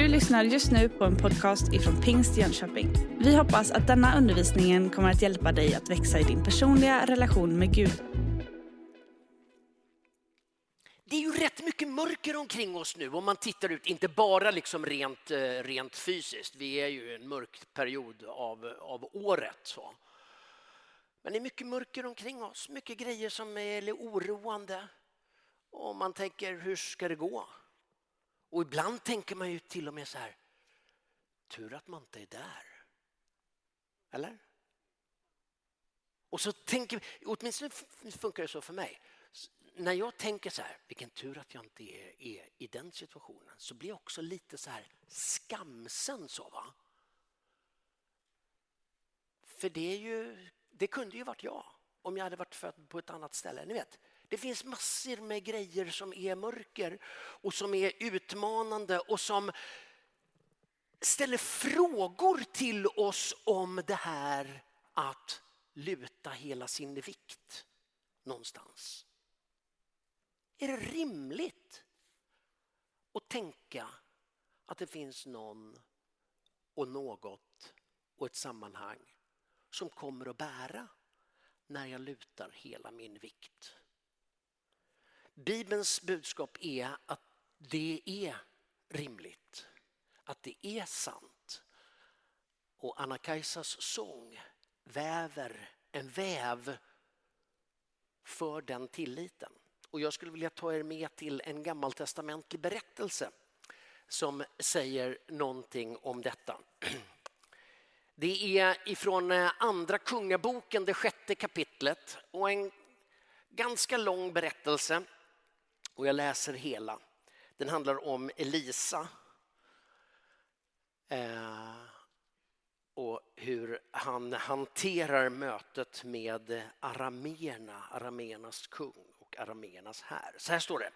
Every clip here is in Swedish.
Du lyssnar just nu på en podcast ifrån Pingst Jönköping. Vi hoppas att denna undervisning kommer att hjälpa dig att växa i din personliga relation med Gud. Det är ju rätt mycket mörker omkring oss nu om man tittar ut, inte bara liksom rent, eh, rent fysiskt. Vi är ju i en mörk period av, av året. Så. Men det är mycket mörker omkring oss, mycket grejer som är oroande. Och man tänker, hur ska det gå? Och ibland tänker man ju till och med så här, tur att man inte är där. Eller? Och så tänker åtminstone funkar det så för mig. När jag tänker så här, vilken tur att jag inte är, är i den situationen, så blir jag också lite så här skamsen så va. För det är ju, det kunde ju varit jag om jag hade varit född på ett annat ställe. Ni vet, det finns massor med grejer som är mörker och som är utmanande och som ställer frågor till oss om det här att luta hela sin vikt någonstans. Är det rimligt att tänka att det finns någon och något och ett sammanhang som kommer att bära när jag lutar hela min vikt? Bibelns budskap är att det är rimligt, att det är sant. Och Anna-Kajsas sång väver en väv för den tilliten. Och jag skulle vilja ta er med till en gammaltestamentlig berättelse som säger någonting om detta. Det är ifrån eh, Andra Kungaboken, det sjätte kapitlet och en ganska lång berättelse och jag läser hela. Den handlar om Elisa. Eh, och hur han hanterar mötet med arameerna, arameernas kung och arameernas här. Så här står det.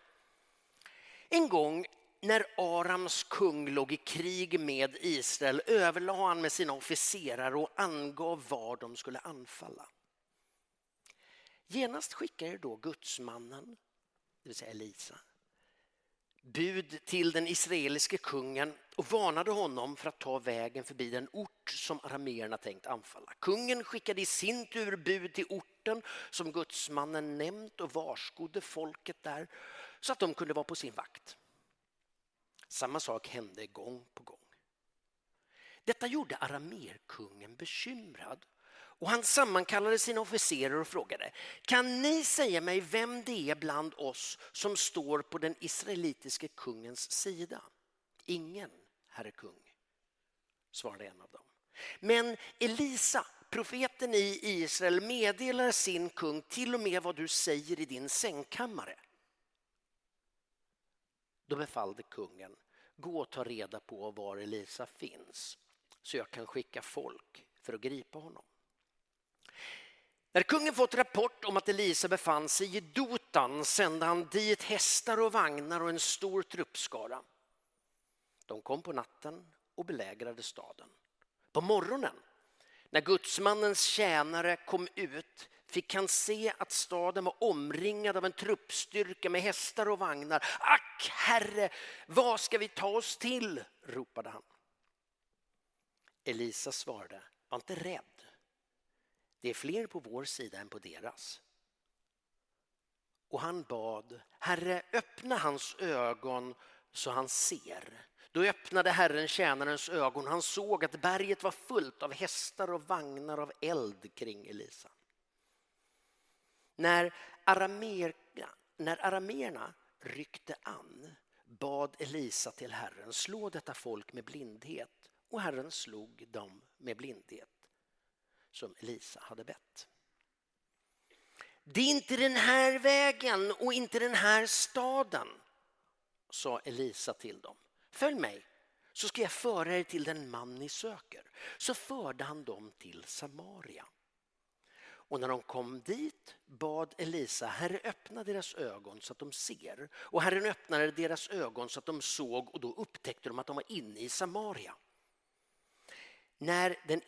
En gång när Arams kung låg i krig med Israel överlade han med sina officerare och angav var de skulle anfalla. Genast skickade då gudsmannen det vill säga Elisa, bud till den israeliske kungen och varnade honom för att ta vägen förbi den ort som arameerna tänkt anfalla. Kungen skickade i sin tur bud till orten som gudsmannen nämnt och varskodde folket där så att de kunde vara på sin vakt. Samma sak hände gång på gång. Detta gjorde aramerkungen bekymrad och han sammankallade sina officerare och frågade, kan ni säga mig vem det är bland oss som står på den israelitiske kungens sida? Ingen, herre kung, svarade en av dem. Men Elisa, profeten i Israel, meddelar sin kung till och med vad du säger i din sängkammare. Då befallde kungen, gå och ta reda på var Elisa finns så jag kan skicka folk för att gripa honom. När kungen fått rapport om att Elisa befann sig i Dotan sände han dit hästar och vagnar och en stor truppskara. De kom på natten och belägrade staden. På morgonen, när gudsmannens tjänare kom ut fick han se att staden var omringad av en truppstyrka med hästar och vagnar. Ack, herre, vad ska vi ta oss till? ropade han. Elisa svarade, var inte rädd. Det är fler på vår sida än på deras. Och han bad, Herre öppna hans ögon så han ser. Då öppnade Herren tjänarens ögon. Han såg att berget var fullt av hästar och vagnar av eld kring Elisa. När, aramer, när arameerna ryckte an bad Elisa till Herren slå detta folk med blindhet och Herren slog dem med blindhet som Elisa hade bett. Det är inte den här vägen och inte den här staden, sa Elisa till dem. Följ mig så ska jag föra er till den man ni söker. Så förde han dem till Samaria. Och när de kom dit bad Elisa, Herre öppna deras ögon så att de ser. Och Herren öppnade deras ögon så att de såg och då upptäckte de att de var inne i Samaria. När den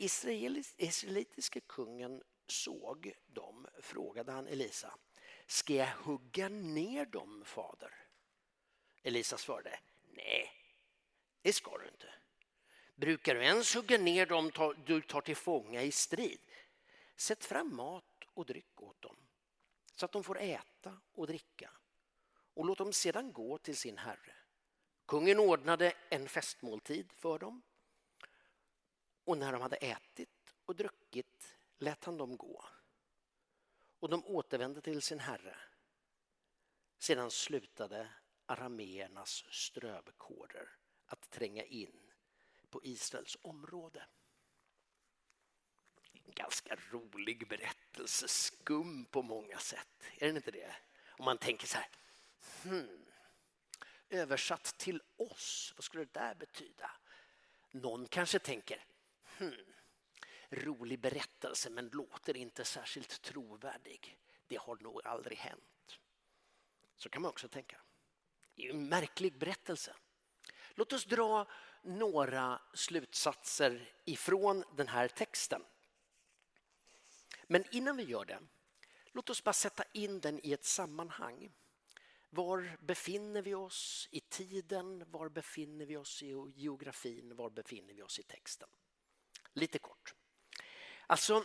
israelitiske kungen såg dem frågade han Elisa, ska jag hugga ner dem fader? Elisa svarade, nej, Det ska du inte. Brukar du ens hugga ner dem du tar till fånga i strid? Sätt fram mat och dryck åt dem så att de får äta och dricka och låt dem sedan gå till sin herre. Kungen ordnade en festmåltid för dem och när de hade ätit och druckit lät han dem gå. Och de återvände till sin herre. Sedan slutade arameernas strövkårer att tränga in på Israels område. En ganska rolig berättelse, skum på många sätt. Är den inte det? Om man tänker så här, hmm, översatt till oss, vad skulle det där betyda? Någon kanske tänker, hmm, rolig berättelse men låter inte särskilt trovärdig. Det har nog aldrig hänt. Så kan man också tänka. Det är en märklig berättelse. Låt oss dra några slutsatser ifrån den här texten. Men innan vi gör det, låt oss bara sätta in den i ett sammanhang. Var befinner vi oss i tiden? Var befinner vi oss i geografin? Var befinner vi oss i texten? Lite kort. Alltså,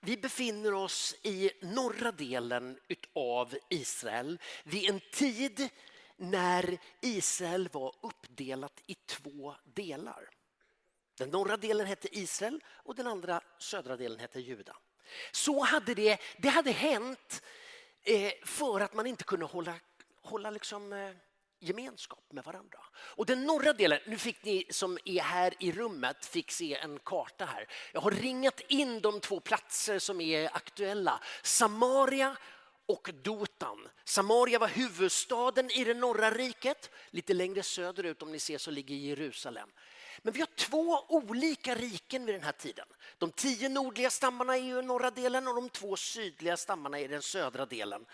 vi befinner oss i norra delen av Israel vid en tid när Israel var uppdelat i två delar. Den norra delen hette Israel och den andra södra delen hette Juda. Så hade det, det hade hänt eh, för att man inte kunde hålla, hålla liksom, eh, gemenskap med varandra. Och den norra delen, nu fick ni som är här i rummet fick se en karta här. Jag har ringat in de två platser som är aktuella. Samaria och Dotan. Samaria var huvudstaden i det norra riket. Lite längre söderut om ni ser så ligger Jerusalem. Men vi har två olika riken vid den här tiden. De tio nordliga stammarna är i norra delen och de två sydliga stammarna är i den södra delen.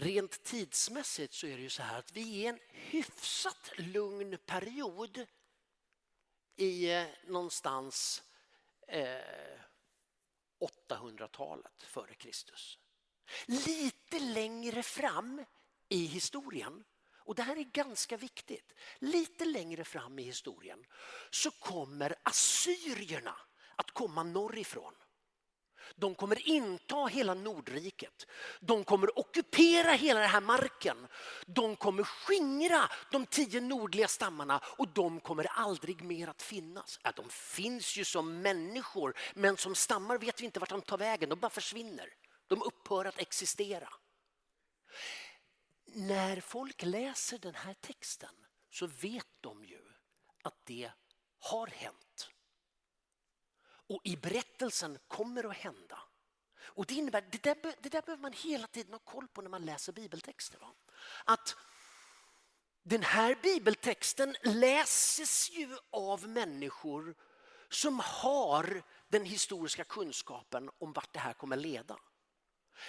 Rent tidsmässigt så är det ju så här att vi är i en hyfsat lugn period i eh, någonstans eh, 800-talet före Kristus. Lite längre fram i historien, och det här är ganska viktigt, lite längre fram i historien så kommer assyrierna att komma norrifrån. De kommer inta hela Nordriket. De kommer ockupera hela den här marken. De kommer skingra de tio nordliga stammarna och de kommer aldrig mer att finnas. Ja, de finns ju som människor men som stammar vet vi inte vart de tar vägen. De bara försvinner. De upphör att existera. När folk läser den här texten så vet de ju att det har hänt. Och i berättelsen kommer att hända. Och det innebär, det där, det där behöver man hela tiden ha koll på när man läser bibeltexter. Va? Att den här bibeltexten läses ju av människor som har den historiska kunskapen om vart det här kommer leda.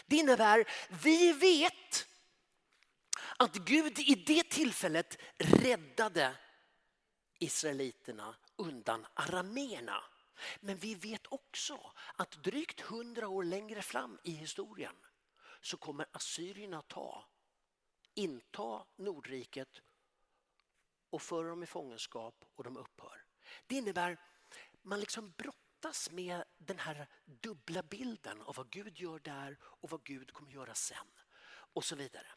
Det innebär, vi vet att Gud i det tillfället räddade israeliterna undan arameerna. Men vi vet också att drygt hundra år längre fram i historien så kommer assyrierna ta, inta Nordriket och föra dem i fångenskap och de upphör. Det innebär man liksom brottas med den här dubbla bilden av vad Gud gör där och vad Gud kommer göra sen och så vidare.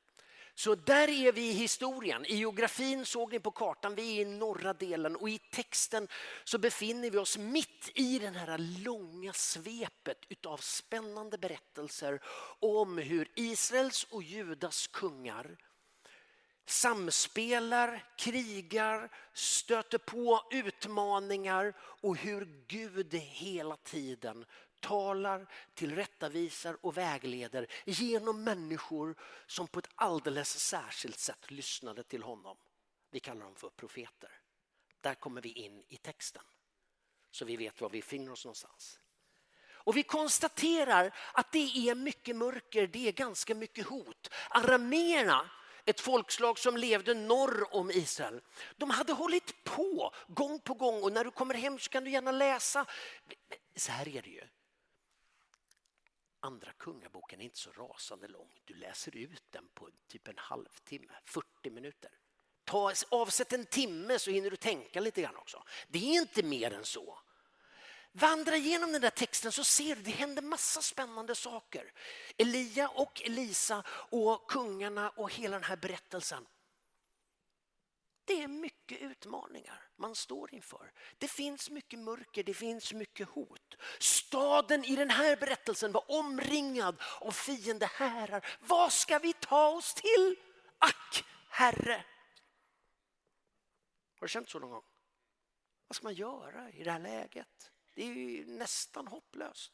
Så där är vi i historien. I geografin såg ni på kartan, vi är i norra delen och i texten så befinner vi oss mitt i den här långa svepet utav spännande berättelser om hur Israels och Judas kungar samspelar, krigar, stöter på utmaningar och hur Gud hela tiden talar, tillrättavisar och vägleder genom människor som på ett alldeles särskilt sätt lyssnade till honom. Vi kallar dem för profeter. Där kommer vi in i texten så vi vet var vi finner oss någonstans. Och vi konstaterar att det är mycket mörker, det är ganska mycket hot. Arameerna, ett folkslag som levde norr om Israel, de hade hållit på gång på gång och när du kommer hem så kan du gärna läsa. Så här är det ju. Andra kungaboken är inte så rasande lång. Du läser ut den på typ en halvtimme, 40 minuter. Ta, avsätt en timme så hinner du tänka lite grann också. Det är inte mer än så. Vandra igenom den där texten så ser du det händer massa spännande saker. Elia och Elisa och kungarna och hela den här berättelsen. Det är mycket utmaningar man står inför. Det finns mycket mörker, det finns mycket hot. Staden i den här berättelsen var omringad av fiendehärar. Vad ska vi ta oss till? Ack, Herre! Har du känt så någon gång? Vad ska man göra i det här läget? Det är ju nästan hopplöst.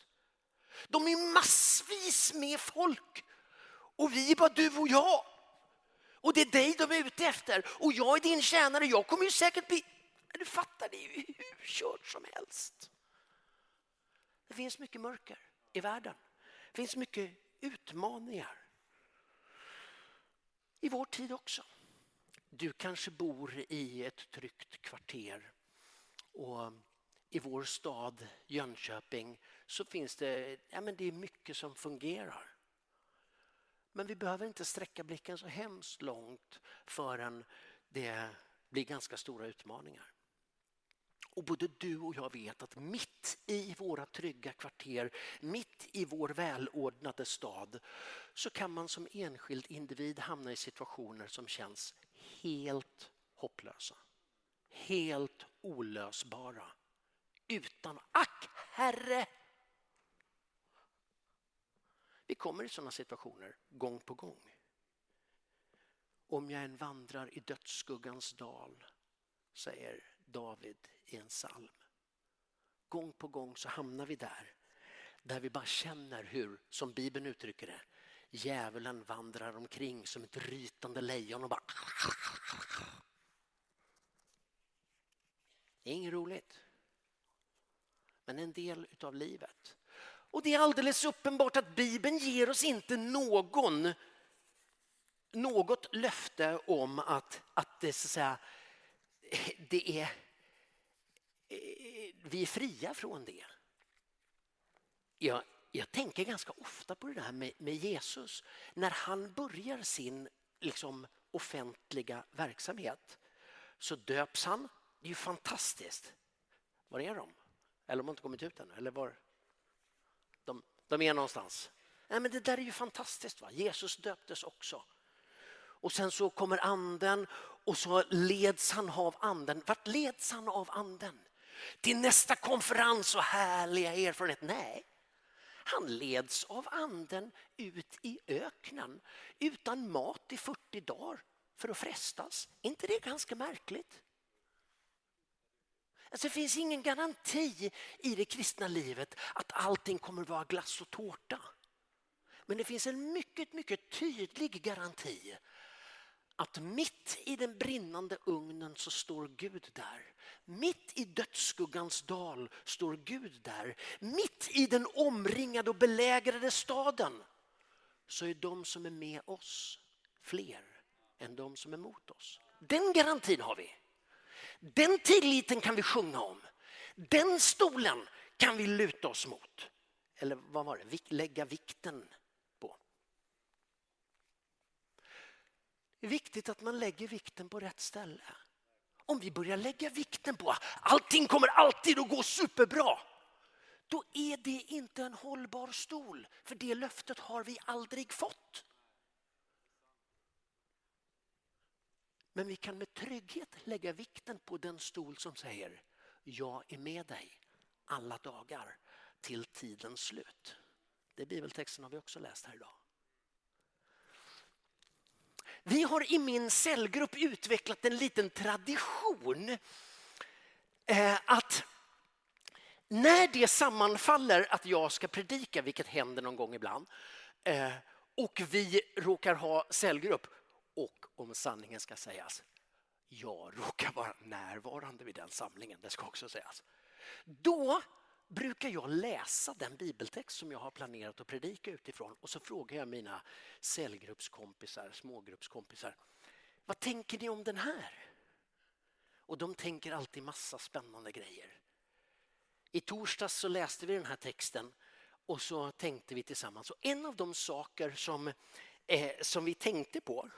De är massvis med folk och vi är bara du och jag. Och det är dig de är ute efter och jag är din tjänare. Jag kommer ju säkert bli... Du fattar, det är ju hur kört som helst. Det finns mycket mörker i världen. Det finns mycket utmaningar. I vår tid också. Du kanske bor i ett tryggt kvarter och i vår stad Jönköping så finns det, ja men det är mycket som fungerar. Men vi behöver inte sträcka blicken så hemskt långt förrän det blir ganska stora utmaningar. Och både du och jag vet att mitt i våra trygga kvarter, mitt i vår välordnade stad så kan man som enskild individ hamna i situationer som känns helt hopplösa. Helt olösbara. Utan ack herre! Vi kommer i sådana situationer gång på gång. Om jag än vandrar i dödsskuggans dal, säger David i en psalm. Gång på gång så hamnar vi där, där vi bara känner hur, som Bibeln uttrycker det, djävulen vandrar omkring som ett rytande lejon och bara... Det är inget roligt. Men en del utav livet. Och det är alldeles uppenbart att Bibeln ger oss inte någon något löfte om att, att det, så att säga, det är, eh, vi är fria från det. Jag, jag tänker ganska ofta på det där med, med Jesus. När han börjar sin liksom, offentliga verksamhet så döps han. Det är ju fantastiskt. Var är de? Eller de har inte kommit ut ännu? Eller var? De, är någonstans. Nej, men det där är ju fantastiskt. Va? Jesus döptes också. Och sen så kommer anden och så leds han av anden. Vart leds han av anden? Till nästa konferens och härliga erfarenhet? Nej, han leds av anden ut i öknen utan mat i 40 dagar för att frestas. inte det ganska märkligt? Alltså det finns ingen garanti i det kristna livet att allting kommer att vara glass och tårta. Men det finns en mycket, mycket tydlig garanti att mitt i den brinnande ugnen så står Gud där. Mitt i dödsskuggans dal står Gud där. Mitt i den omringade och belägrade staden så är de som är med oss fler än de som är mot oss. Den garantin har vi. Den tilliten kan vi sjunga om. Den stolen kan vi luta oss mot. Eller vad var det? Lägga vikten på. Det är viktigt att man lägger vikten på rätt ställe. Om vi börjar lägga vikten på att allting kommer alltid att gå superbra då är det inte en hållbar stol, för det löftet har vi aldrig fått. Men vi kan med trygghet lägga vikten på den stol som säger jag är med dig alla dagar till tidens slut. Det bibeltexten har vi också läst här idag. Vi har i min cellgrupp utvecklat en liten tradition eh, att när det sammanfaller att jag ska predika, vilket händer någon gång ibland, eh, och vi råkar ha cellgrupp, och om sanningen ska sägas, jag råkar vara närvarande vid den samlingen, det ska också sägas. Då brukar jag läsa den bibeltext som jag har planerat att predika utifrån och så frågar jag mina cellgruppskompisar, smågruppskompisar, vad tänker ni om den här? Och de tänker alltid massa spännande grejer. I torsdags så läste vi den här texten och så tänkte vi tillsammans. Och en av de saker som, eh, som vi tänkte på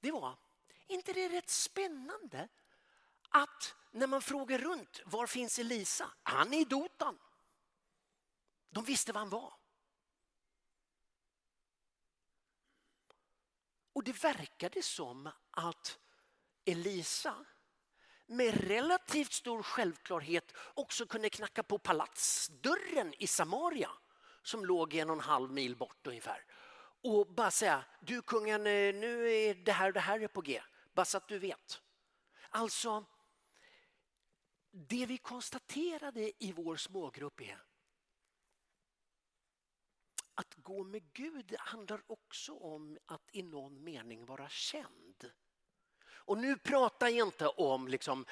det var inte det är rätt spännande att när man frågar runt, var finns Elisa? Han är i Dotan. De visste var han var. Och det verkade som att Elisa med relativt stor självklarhet också kunde knacka på palatsdörren i Samaria som låg en och en halv mil bort ungefär och bara säga du kungen eh, nu är det här och det här är på G, bara så att du vet. Alltså, det vi konstaterade i vår smågrupp är att gå med Gud handlar också om att i någon mening vara känd. Och nu pratar jag inte om liksom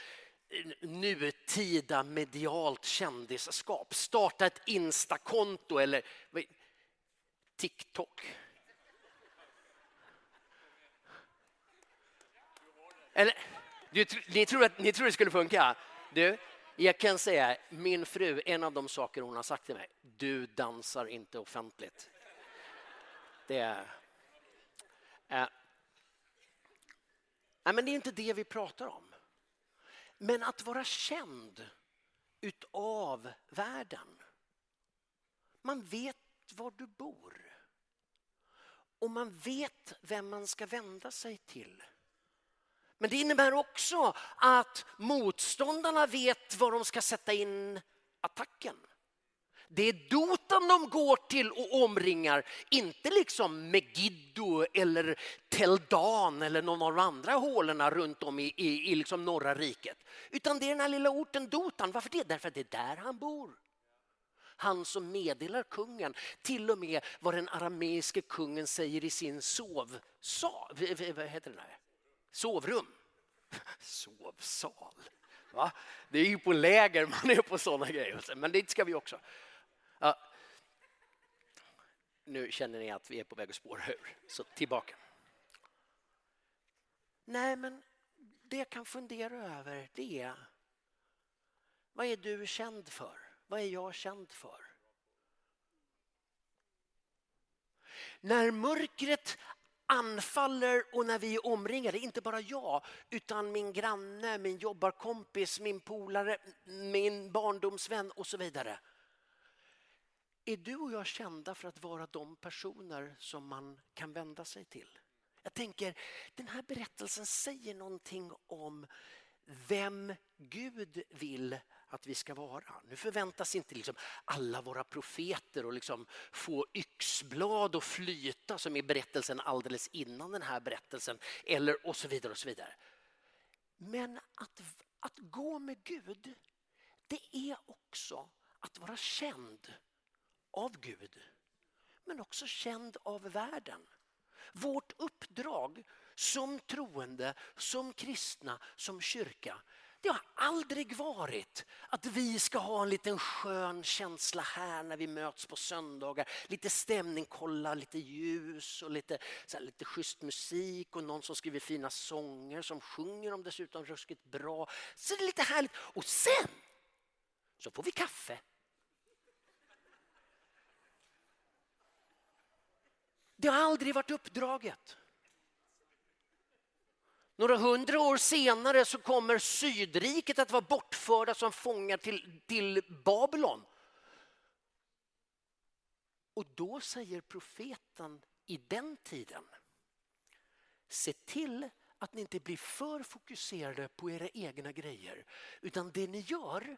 eh, nutida medialt kändisskap. Starta ett Instakonto eller TikTok. Eller, du, ni, tror att, ni tror det skulle funka? Du, jag kan säga, min fru, en av de saker hon har sagt till mig, du dansar inte offentligt. Det är... Äh, nej, men det är inte det vi pratar om. Men att vara känd utav världen. Man vet var du bor. Och man vet vem man ska vända sig till. Men det innebär också att motståndarna vet var de ska sätta in attacken. Det är Dotan de går till och omringar, inte liksom Megiddo eller Teldan eller någon av de andra hålorna runt om i, i, i liksom norra riket. Utan det är den här lilla orten Dotan. Varför det? Därför att det är där han bor. Han som meddelar kungen till och med vad den arameiske kungen säger i sin sov, vad heter det här? Sovrum. Sovsal. Va? Det är ju på läger man är på sådana grejer, men dit ska vi också. Ja. Nu känner ni att vi är på väg att spåra ur, så tillbaka. Nej, men det jag kan fundera över det är vad är du känd för? Vad är jag känd för? När mörkret anfaller och när vi är omringade, inte bara jag, utan min granne, min jobbarkompis, min polare, min barndomsvän och så vidare. Är du och jag kända för att vara de personer som man kan vända sig till? Jag tänker, den här berättelsen säger någonting om vem Gud vill att vi ska vara. Nu förväntas inte liksom alla våra profeter och liksom få yxblad och flyta som i berättelsen alldeles innan den här berättelsen eller och så vidare och så vidare. Men att, att gå med Gud, det är också att vara känd av Gud, men också känd av världen. Vårt uppdrag som troende, som kristna, som kyrka det har aldrig varit att vi ska ha en liten skön känsla här när vi möts på söndagar. Lite stämning, kolla lite ljus och lite, så här, lite schysst musik och någon som skriver fina sånger som sjunger dem dessutom ruskigt bra. Så det är lite härligt. Och sen så får vi kaffe. Det har aldrig varit uppdraget. Några hundra år senare så kommer Sydriket att vara bortförda som fångar till, till Babylon. Och då säger profeten i den tiden, se till att ni inte blir för fokuserade på era egna grejer, utan det ni gör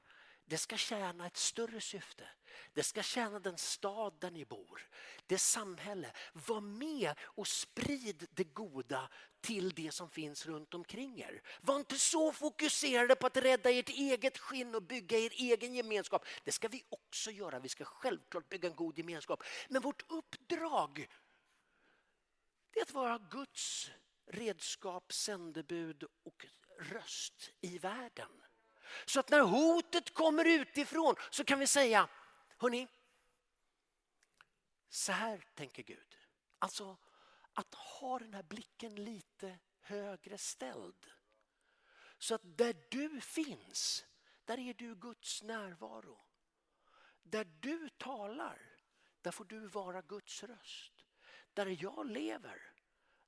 det ska tjäna ett större syfte. Det ska tjäna den stad där ni bor, det samhälle. Var med och sprid det goda till det som finns runt omkring er. Var inte så fokuserade på att rädda ert eget skinn och bygga er egen gemenskap. Det ska vi också göra. Vi ska självklart bygga en god gemenskap. Men vårt uppdrag är att vara Guds redskap, sändebud och röst i världen. Så att när hotet kommer utifrån så kan vi säga, hörni, så här tänker Gud. Alltså att ha den här blicken lite högre ställd. Så att där du finns, där är du Guds närvaro. Där du talar, där får du vara Guds röst. Där jag lever,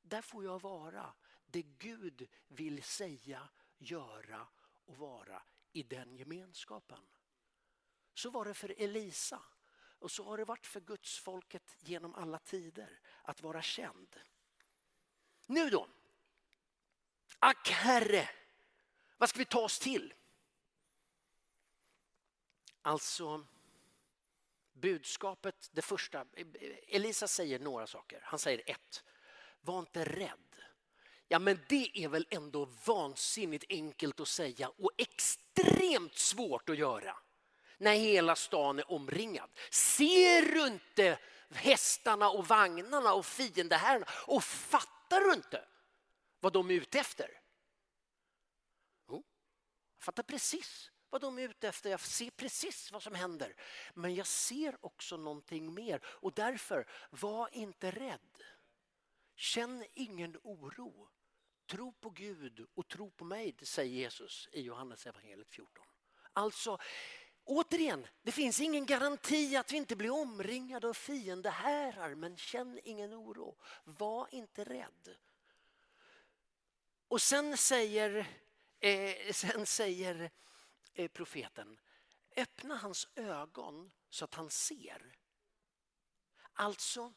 där får jag vara det Gud vill säga, göra och vara i den gemenskapen. Så var det för Elisa och så har det varit för Guds folket genom alla tider att vara känd. Nu då. Ack Herre, vad ska vi ta oss till? Alltså budskapet, det första, Elisa säger några saker. Han säger ett, var inte rädd. Ja men det är väl ändå vansinnigt enkelt att säga och extremt svårt att göra när hela stan är omringad. Ser du inte hästarna och vagnarna och fiendehärarna och fattar du inte vad de är ute efter? Jo, jag fattar precis vad de är ute efter. Jag ser precis vad som händer. Men jag ser också någonting mer och därför, var inte rädd. Känn ingen oro. Tro på Gud och tro på mig, det säger Jesus i Johannes evangeliet 14. Alltså, återigen, det finns ingen garanti att vi inte blir omringade av fiendehärar, men känn ingen oro. Var inte rädd. Och sen säger, eh, sen säger eh, profeten, öppna hans ögon så att han ser. Alltså,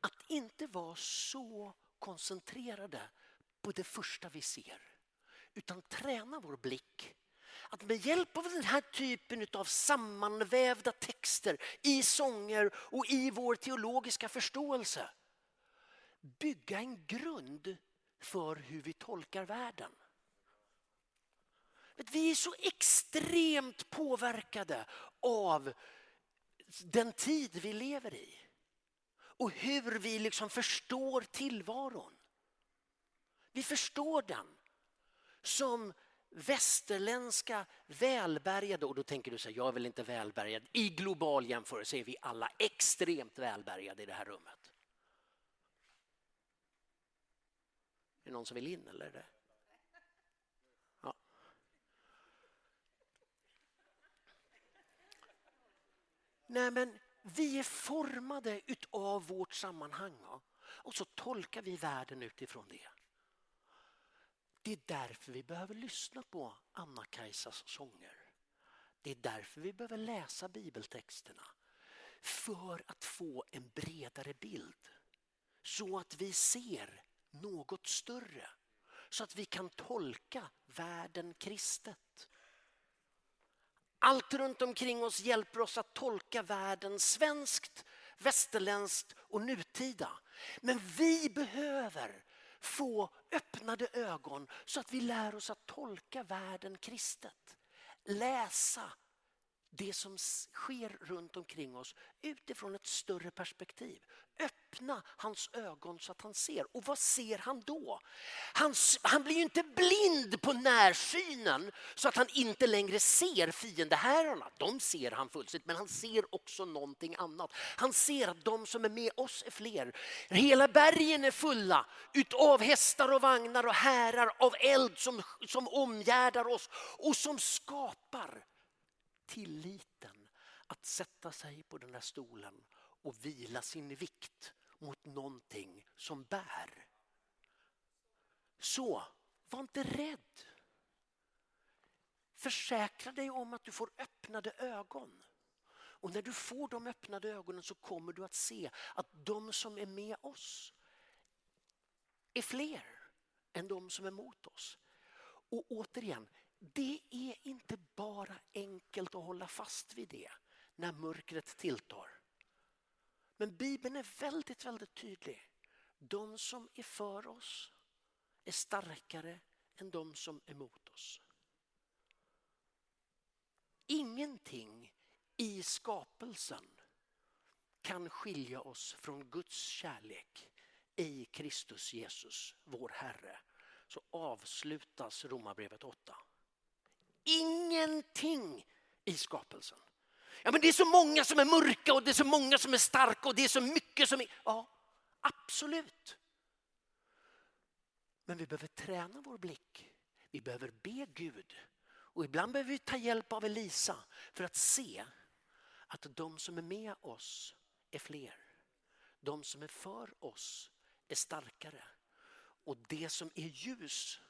att inte vara så koncentrerade på det första vi ser. Utan träna vår blick. Att med hjälp av den här typen av sammanvävda texter i sånger och i vår teologiska förståelse bygga en grund för hur vi tolkar världen. Vi är så extremt påverkade av den tid vi lever i och hur vi liksom förstår tillvaron. Vi förstår den som västerländska välbärgade, och då tänker du så här, jag är väl inte välbärgad. I global jämförelse är vi alla extremt välbärgade i det här rummet. Är det någon som vill in eller? Ja. Nej men vi är formade utav vårt sammanhang och så tolkar vi världen utifrån det. Det är därför vi behöver lyssna på Anna-Kajsas sånger. Det är därför vi behöver läsa bibeltexterna. För att få en bredare bild. Så att vi ser något större. Så att vi kan tolka världen kristet. Allt runt omkring oss hjälper oss att tolka världen svenskt, västerländskt och nutida. Men vi behöver få öppnade ögon så att vi lär oss att tolka världen kristet. Läsa det som sker runt omkring oss utifrån ett större perspektiv. Öppna hans ögon så att han ser. Och vad ser han då? Han, han blir ju inte blind på närsynen så att han inte längre ser fiendehärarna. De ser han fullständigt, men han ser också någonting annat. Han ser att de som är med oss är fler. Hela bergen är fulla utav hästar och vagnar och härar av eld som, som omgärdar oss och som skapar tilliten att sätta sig på den där stolen och vila sin vikt mot någonting som bär. Så, var inte rädd. Försäkra dig om att du får öppnade ögon. Och när du får de öppnade ögonen så kommer du att se att de som är med oss är fler än de som är mot oss. Och återigen, det är inte bara enkelt att hålla fast vid det när mörkret tilltar. Men Bibeln är väldigt, väldigt tydlig. De som är för oss är starkare än de som är mot oss. Ingenting i skapelsen kan skilja oss från Guds kärlek i Kristus Jesus, vår Herre. Så avslutas Romarbrevet 8 ingenting i skapelsen. Ja, men det är så många som är mörka och det är så många som är starka och det är så mycket som är... Ja, absolut. Men vi behöver träna vår blick. Vi behöver be Gud. Och ibland behöver vi ta hjälp av Elisa för att se att de som är med oss är fler. De som är för oss är starkare. Och det som är ljus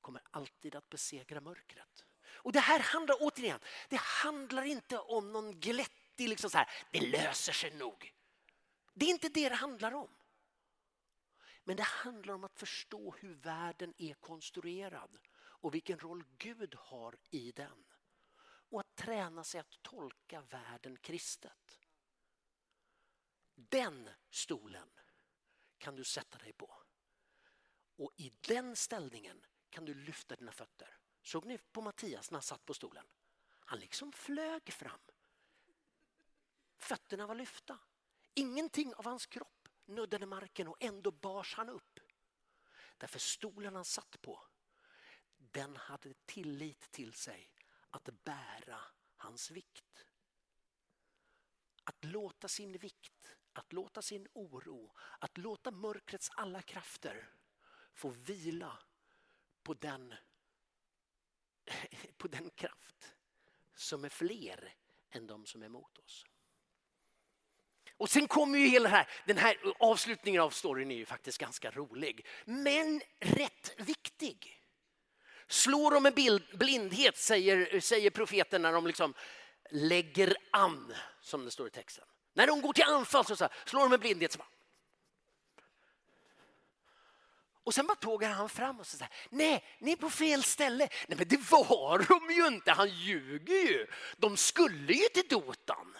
kommer alltid att besegra mörkret. Och det här handlar återigen, det handlar inte om någon glättig, liksom så här, det löser sig nog. Det är inte det det handlar om. Men det handlar om att förstå hur världen är konstruerad och vilken roll Gud har i den. Och att träna sig att tolka världen kristet. Den stolen kan du sätta dig på. Och i den ställningen kan du lyfta dina fötter. Såg ni på Mattias när han satt på stolen? Han liksom flög fram. Fötterna var lyfta. Ingenting av hans kropp nuddade marken och ändå bars han upp. Därför stolen han satt på, den hade tillit till sig att bära hans vikt. Att låta sin vikt, att låta sin oro, att låta mörkrets alla krafter få vila på den, på den kraft som är fler än de som är emot oss. Och sen kommer ju hela här, den här avslutningen av storyn är ju faktiskt ganska rolig. Men rätt viktig. Slår de med blindhet säger, säger profeten när de liksom lägger an, som det står i texten. När de går till anfall så, så slår de med blindhet. Så bara. Och sen bara tågar han fram och säger nej, ni är på fel ställe. Nej, men det var de ju inte, han ljuger ju. De skulle ju till Dotan.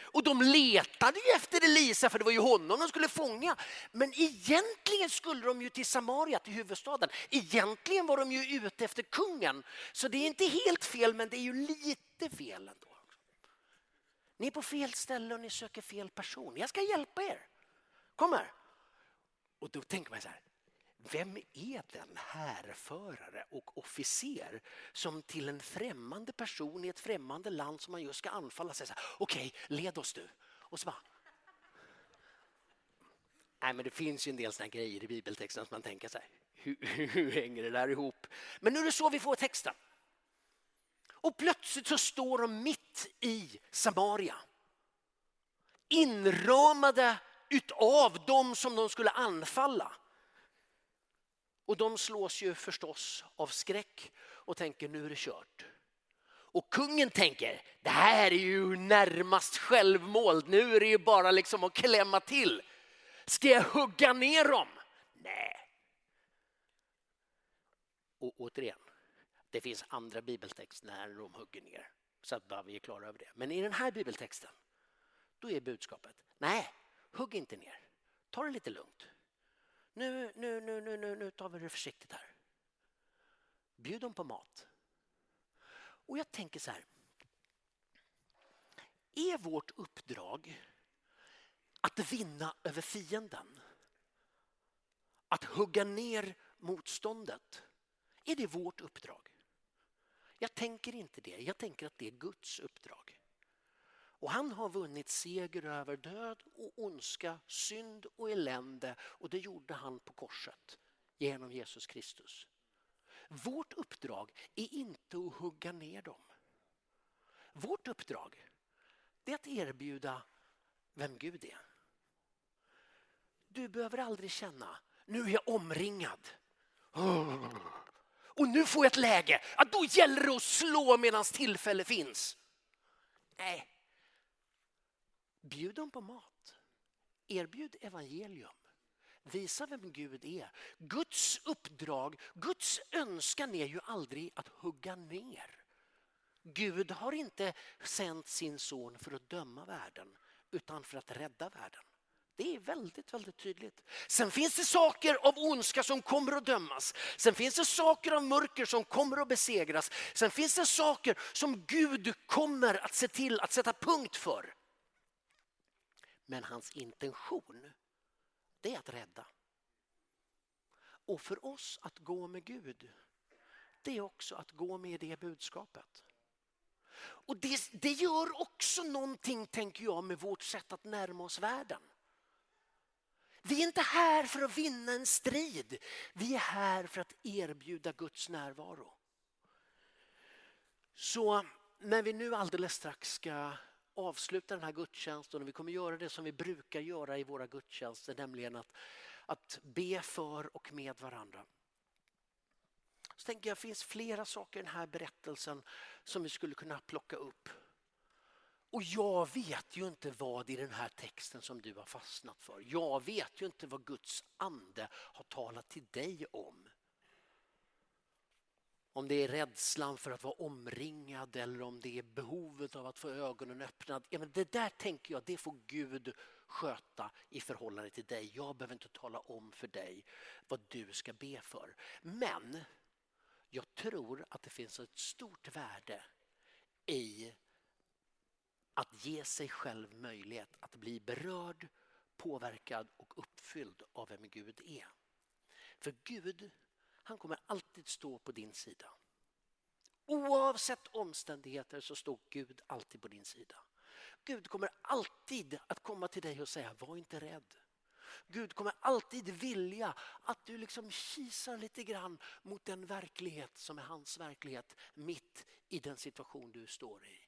Och de letade ju efter Elisa för det var ju honom de skulle fånga. Men egentligen skulle de ju till Samaria, till huvudstaden. Egentligen var de ju ute efter kungen. Så det är inte helt fel men det är ju lite fel ändå. Ni är på fel ställe och ni söker fel person. Jag ska hjälpa er. Kom här. Och då tänker man så här, vem är den härförare och officer som till en främmande person i ett främmande land som man just ska anfalla säger så här, okej, okay, led oss du. Och så bara... Nej, men det finns ju en del såna grejer i bibeltexten som man tänker sig, hur, hur hänger det där ihop? Men nu är det så vi får texten. Och plötsligt så står de mitt i Samaria. Inramade utav dem som de skulle anfalla. Och de slås ju förstås av skräck och tänker nu är det kört. Och kungen tänker det här är ju närmast självmål. Nu är det ju bara liksom att klämma till. Ska jag hugga ner dem? Nej. Och återigen, det finns andra bibeltexter när de hugger ner. Så att bara vi är klara över det. Men i den här bibeltexten, då är budskapet, nej, hugg inte ner. Ta det lite lugnt. Nu, nu, nu, nu, nu, nu tar vi det försiktigt här. Bjud dem på mat. Och jag tänker så här. Är vårt uppdrag att vinna över fienden? Att hugga ner motståndet? Är det vårt uppdrag? Jag tänker inte det. Jag tänker att det är Guds uppdrag. Och han har vunnit seger över död och ondska, synd och elände och det gjorde han på korset genom Jesus Kristus. Vårt uppdrag är inte att hugga ner dem. Vårt uppdrag är att erbjuda vem Gud är. Du behöver aldrig känna, nu är jag omringad. Och nu får jag ett läge, att då gäller det att slå medan tillfälle finns. Nej, Bjud dem på mat. Erbjud evangelium. Visa vem Gud är. Guds uppdrag, Guds önskan är ju aldrig att hugga ner. Gud har inte sänt sin son för att döma världen utan för att rädda världen. Det är väldigt, väldigt tydligt. Sen finns det saker av ondska som kommer att dömas. Sen finns det saker av mörker som kommer att besegras. Sen finns det saker som Gud kommer att se till att sätta punkt för. Men hans intention, det är att rädda. Och för oss att gå med Gud, det är också att gå med det budskapet. Och det, det gör också någonting, tänker jag, med vårt sätt att närma oss världen. Vi är inte här för att vinna en strid. Vi är här för att erbjuda Guds närvaro. Så när vi nu alldeles strax ska avsluta den här gudstjänsten och vi kommer göra det som vi brukar göra i våra gudstjänster, nämligen att att be för och med varandra. Så tänker jag, det finns flera saker i den här berättelsen som vi skulle kunna plocka upp. Och jag vet ju inte vad i den här texten som du har fastnat för. Jag vet ju inte vad Guds ande har talat till dig om. Om det är rädslan för att vara omringad eller om det är behovet av att få ögonen öppnade. Ja, men det där tänker jag, det får Gud sköta i förhållande till dig. Jag behöver inte tala om för dig vad du ska be för. Men jag tror att det finns ett stort värde i att ge sig själv möjlighet att bli berörd, påverkad och uppfylld av vem Gud är. För Gud, han kommer alltid stå på din sida. Oavsett omständigheter så står Gud alltid på din sida. Gud kommer alltid att komma till dig och säga, var inte rädd. Gud kommer alltid vilja att du liksom kisar lite grann mot den verklighet som är hans verklighet mitt i den situation du står i.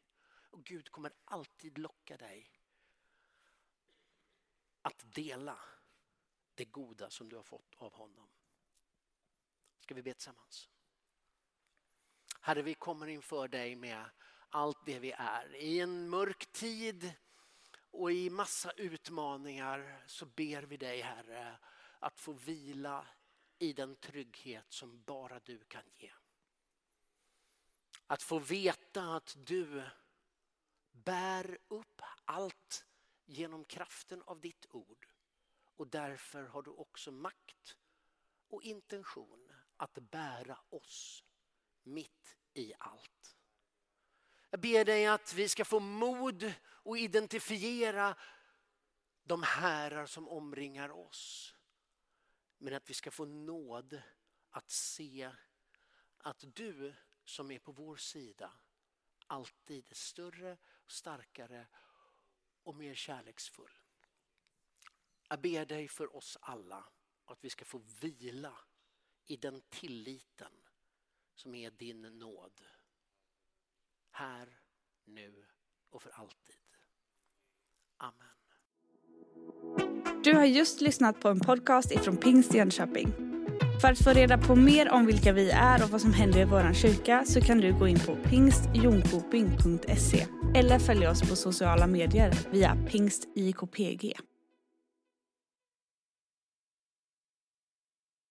Och Gud kommer alltid locka dig att dela det goda som du har fått av honom. Ska vi be tillsammans? Herre, vi kommer inför dig med allt det vi är. I en mörk tid och i massa utmaningar så ber vi dig Herre att få vila i den trygghet som bara du kan ge. Att få veta att du bär upp allt genom kraften av ditt ord. Och därför har du också makt och intention att bära oss mitt i allt. Jag ber dig att vi ska få mod att identifiera de härar som omringar oss. Men att vi ska få nåd att se att du som är på vår sida alltid är större, starkare och mer kärleksfull. Jag ber dig för oss alla att vi ska få vila i den tilliten som är din nåd. Här, nu och för alltid. Amen. Du har just lyssnat på en podcast ifrån Pingst Jönköping. För att få reda på mer om vilka vi är och vad som händer i vår kyrka så kan du gå in på pingstjonkoping.se eller följa oss på sociala medier via pingstjkpg.